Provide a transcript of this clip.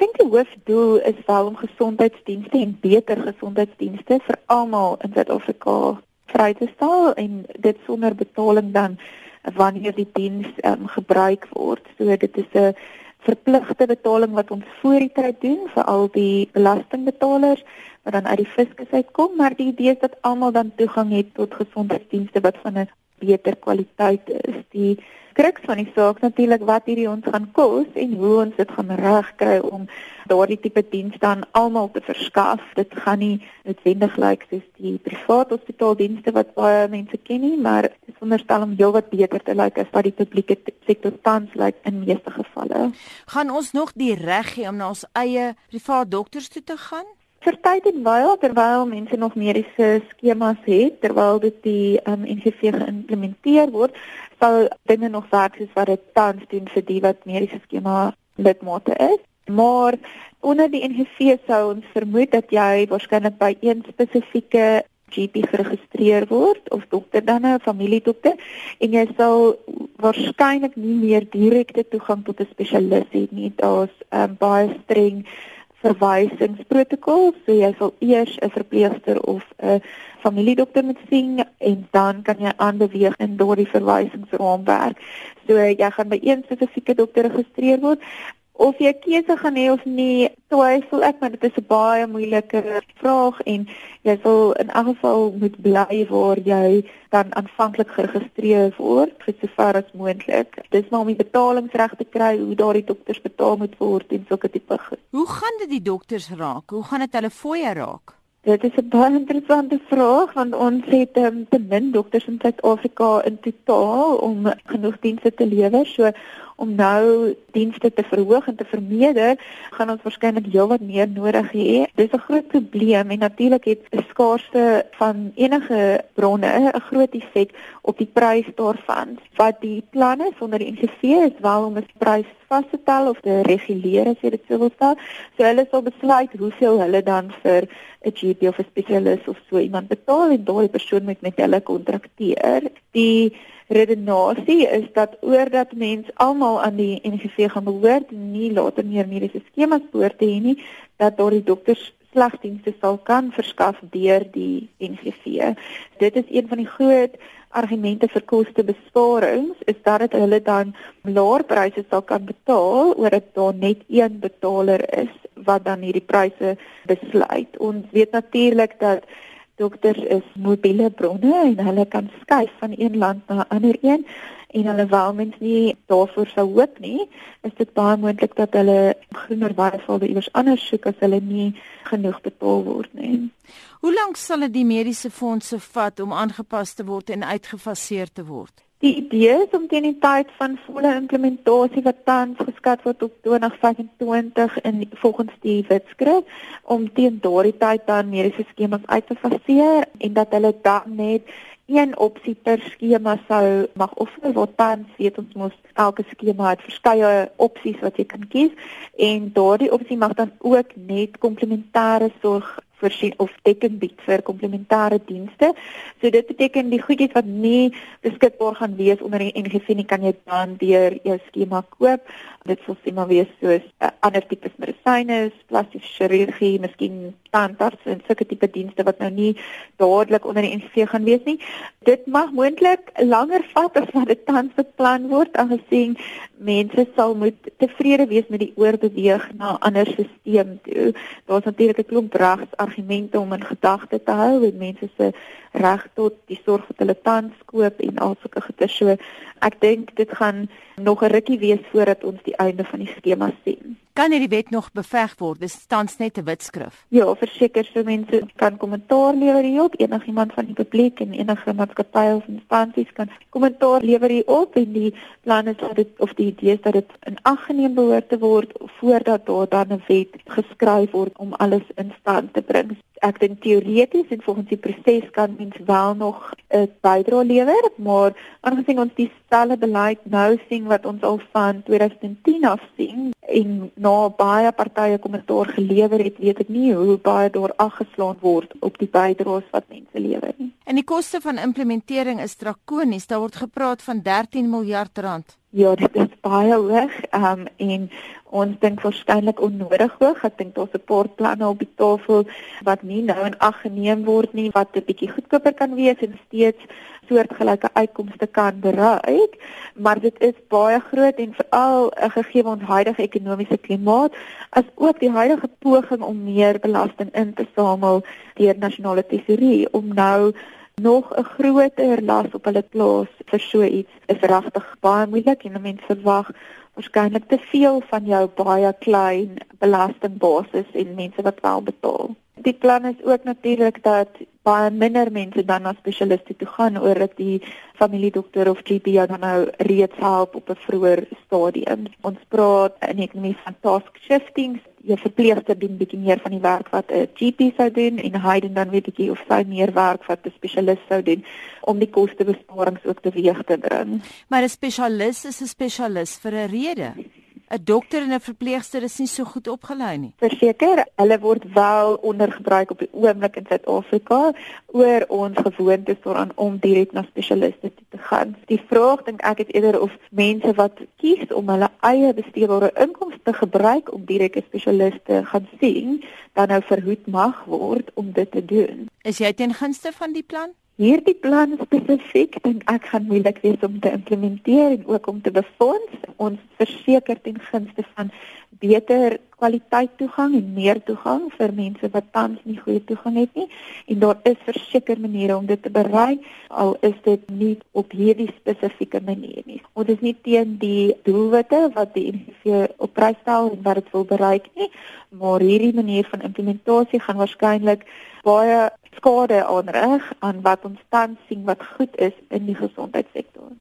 dink die hoofdoel is wel om gesondheidsdienste en beter gesondheidsdienste vir almal in Suid-Afrika vry te stel en dit sonder betaling dan wanneer die diens um, gebruik word. So dit is 'n verpligte betaling wat ons voor die tyd doen vir al die belastingbetalers wat dan uit die fiskus uitkom, maar die idee is dat almal dan toegang het tot gesondheidsdienste wat van 'n beter kwaliteit is. Die kruks van die saak natuurlik wat hierdie ons gaan kos en hoe ons dit gaan regkry om daardie tipe dienste aan almal te verskaf. Dit gaan nie noodwendig lyk soos die private hospitaaldienste wat baie mense ken nie, maar dit is wonderstel om heelwat beter te lyk as wat die publieke sektor tans lyk in meeste gevalle. Gaan ons nog die reg hê om na ons eie privaat dokters toe te gaan? Vir tyd en wyl terwyl mense nog mediese skemas het terwyl dit die um, NGV geïmplementeer word sal dinge nog werk soos wat dit tans doen vir die wat mediese skema lidmate is. Maar onder die NGV sou ons vermoed dat jy waarskynlik by een spesifieke GP geregistreer word of dokter dan 'n familiedokter en jy sal waarskynlik nie meer direkte toegang tot 'n spesialis hê nie. Daar's um, baie streng verwysingsprotokol. So jy sal eers 'n verpleegster of 'n familiedokter moet sien en dan kan jy aanbeweeg in daardie verwysingsraamwerk. So jy gaan by een spesifieke dokter geregistreer word of jy keuse gaan hê of nie, twyfel ek, maar dit is 'n baie moeilike vraag en jy sal in elk geval moet bly waar jy dan aanvanklik geregistreer word vir sover as moontlik. Dis maar om die betalingsreg te kry, hoe daardie dokters betaal moet word en sulke tipe goed. Hoe gaan dit die dokters raak? Hoe gaan dit hulle fooie raak? Dit is 'n baie interessante vraag want ons het um, te min dokters in Suid-Afrika in totaal om genoeg dienste te lewer. So om nou dienste te verhoog en te vermeerder, gaan ons waarskynlik heelwat meer nodig hê. Dis 'n groot probleem en natuurlik het 'n skaarste van enige bronne 'n groot effek op die prys daarvan. Wat die planne sonder die NGV is wel om 'n prys vas te stel of te reguleer as jy dit sou wil stel. So hulle sal besluit hoeveel hulle dan vir 'n GP of 'n spesialis of so iemand betaal en daai persoon moet met hulle kontrakteer. Die redenasie is dat oordat mens almal aan die NGV gaan behoort nie later meer mediese skemas behoort te hê nie, dat daar die dokters slagdienste sal kan verskaf deur die NGV. Dit is een van die groot argumente vir kostebesparings is dat dit hulle dan laer pryse sal kan betaal oor dit daar net een betaler is wat dan hierdie pryse besluit. Ons weet natuurlik dat dokters is mobiele bronne en hulle kan skuif van een land na 'n ander een en hulle wel mens nie daarvoor sou hoop nie, is dit baie moontlik dat hulle groener waarvelde iewers anders soek as hulle nie genoeg betaal word nie. Hoe lank sal dit die mediese fondse vat om aangepas te word en uitgefaseer te word? Die idee is om teen die tyd van volle implementasie wat tans geskat word op 2025 in volgens die wetskrif om teen daardie tyd dan mediese skemas uit te faseer en dat hulle dan net een opsie per skema sou mag offer wat tans weet ons mos elke skema het verskeie opsies wat jy kan kies en daardie opsie mag dan ook net komplementêre sorg voorsien of dekking bied vir komplementêre dienste. So dit beteken die goedjies wat nie beskikbaar gaan wees onder die NGV nie kan jy dan deur jou skema koop. Dit sal sien maar wees soos uh, ander tipes medisyne, plastiese chirurgie, miskien tandarts en sulke tipe dienste wat nou nie dadelik onder die NGV gaan wees nie. Dit mag moontlik langer vat as wat dit tans beplan word aangesien mense sal moet tevrede wees met die oorbeweeg na 'n ander stelsel toe. Daar's natuurlik 'n klomp regs argumente om in gedagte te hou en mense se reg tot die sorg wat hulle tans koop en al sulke goede so ek dink dit gaan nog 'n rukkie wees voordat ons die einde van die skema sien. Kan hierdie wet nog beveg word? Dit staan net 'n witskrif. Ja, verseker so mense kan kommentaar lewer hierop. Enigiemand van die publiek en enige maatskappy of instansies kan kommentaar lewer hierop en die plan is dat dit of die idee is dat dit in ag geneem behoort te word voordat daar dan 'n wet geskryf word om alles in stand te bring ek dink teoreties en volgens die proses kan mens wel nog 'n bydrae lewer, maar aangesien ons dieselfde beleid nou sien wat ons al van 2010 af sien en na baie partye kommentaar gelewer het, weet ek nie hoe baie daar aggeslaan word op die bydraes wat mense lewer nie. En die koste van implementering is drakonies. Daar word gepraat van 13 miljard rand. Ja, dit is baie hoog. Ehm um, en ons dink waarskynlik onnodig hoog. Ek dink daar's 'n paar planne op die tafel wat nie nou in ag geneem word nie wat 'n bietjie goedkoper kan wees en steeds soortgelyke uitkomste kan bereik, maar dit is baie groot en veral 'n gegee ons huidige ekonomiese klimaat as ook die huidige poging om meer belasting in te samel deur nasionale tesorie om nou nog 'n groter las op hulle plaas vir so iets is regtig baie moeilik en mense verwag waarskynlik te veel van jou baie klein belastingbasis en mense wat wel betaal. Die plan is ook natuurlik dat baie minder mense dan na spesialiste toe gaan oor dat die familiedokter of GP jou dan nou reeds help op 'n vroeër stadium. Ons praat in ekonomie van task shifting. Jy verpleegster doen bietjie meer van die werk wat 'n GP sou doen en hy doen dan weer bietjie of sy meer werk wat 'n spesialis sou doen om die kostebesparings ook teweeg te bring. Maar 'n spesialis is 'n spesialis vir 'n rede. 'n dokter en 'n verpleegster is nie so goed opgelei nie. Verseker, hulle word wel ondergebruik op die oomblik in Suid-Afrika oor ons gewoontes daaraan om direk na spesialiste te gaan. Die vraag dink ek is eerder of mense wat kies om hulle eie besteedbare inkomste gebruik om direk 'n spesialist te gaan sien, dan nou verhoed mag word om dit te doen. Is jy ten gunste van die plan? Hierdie plan spesifiek dink ek gaan moeilik wees om te implementeer en ook om te befonds. Ons verseker ten gunste van beter kwaliteit toegang en meer toegang vir mense wat tans nie goeie toegang het nie. En daar is verseker maniere om dit te bereik al is dit nie op hierdie spesifieke manier nie. Ons is nie teen die doelwitte wat die NGV op prys stel en wat dit wil bereik nie, maar hierdie manier van implementasie gaan waarskynlik baie skade aanrig aan wat ons tans sien wat goed is in die gesondheidssektor.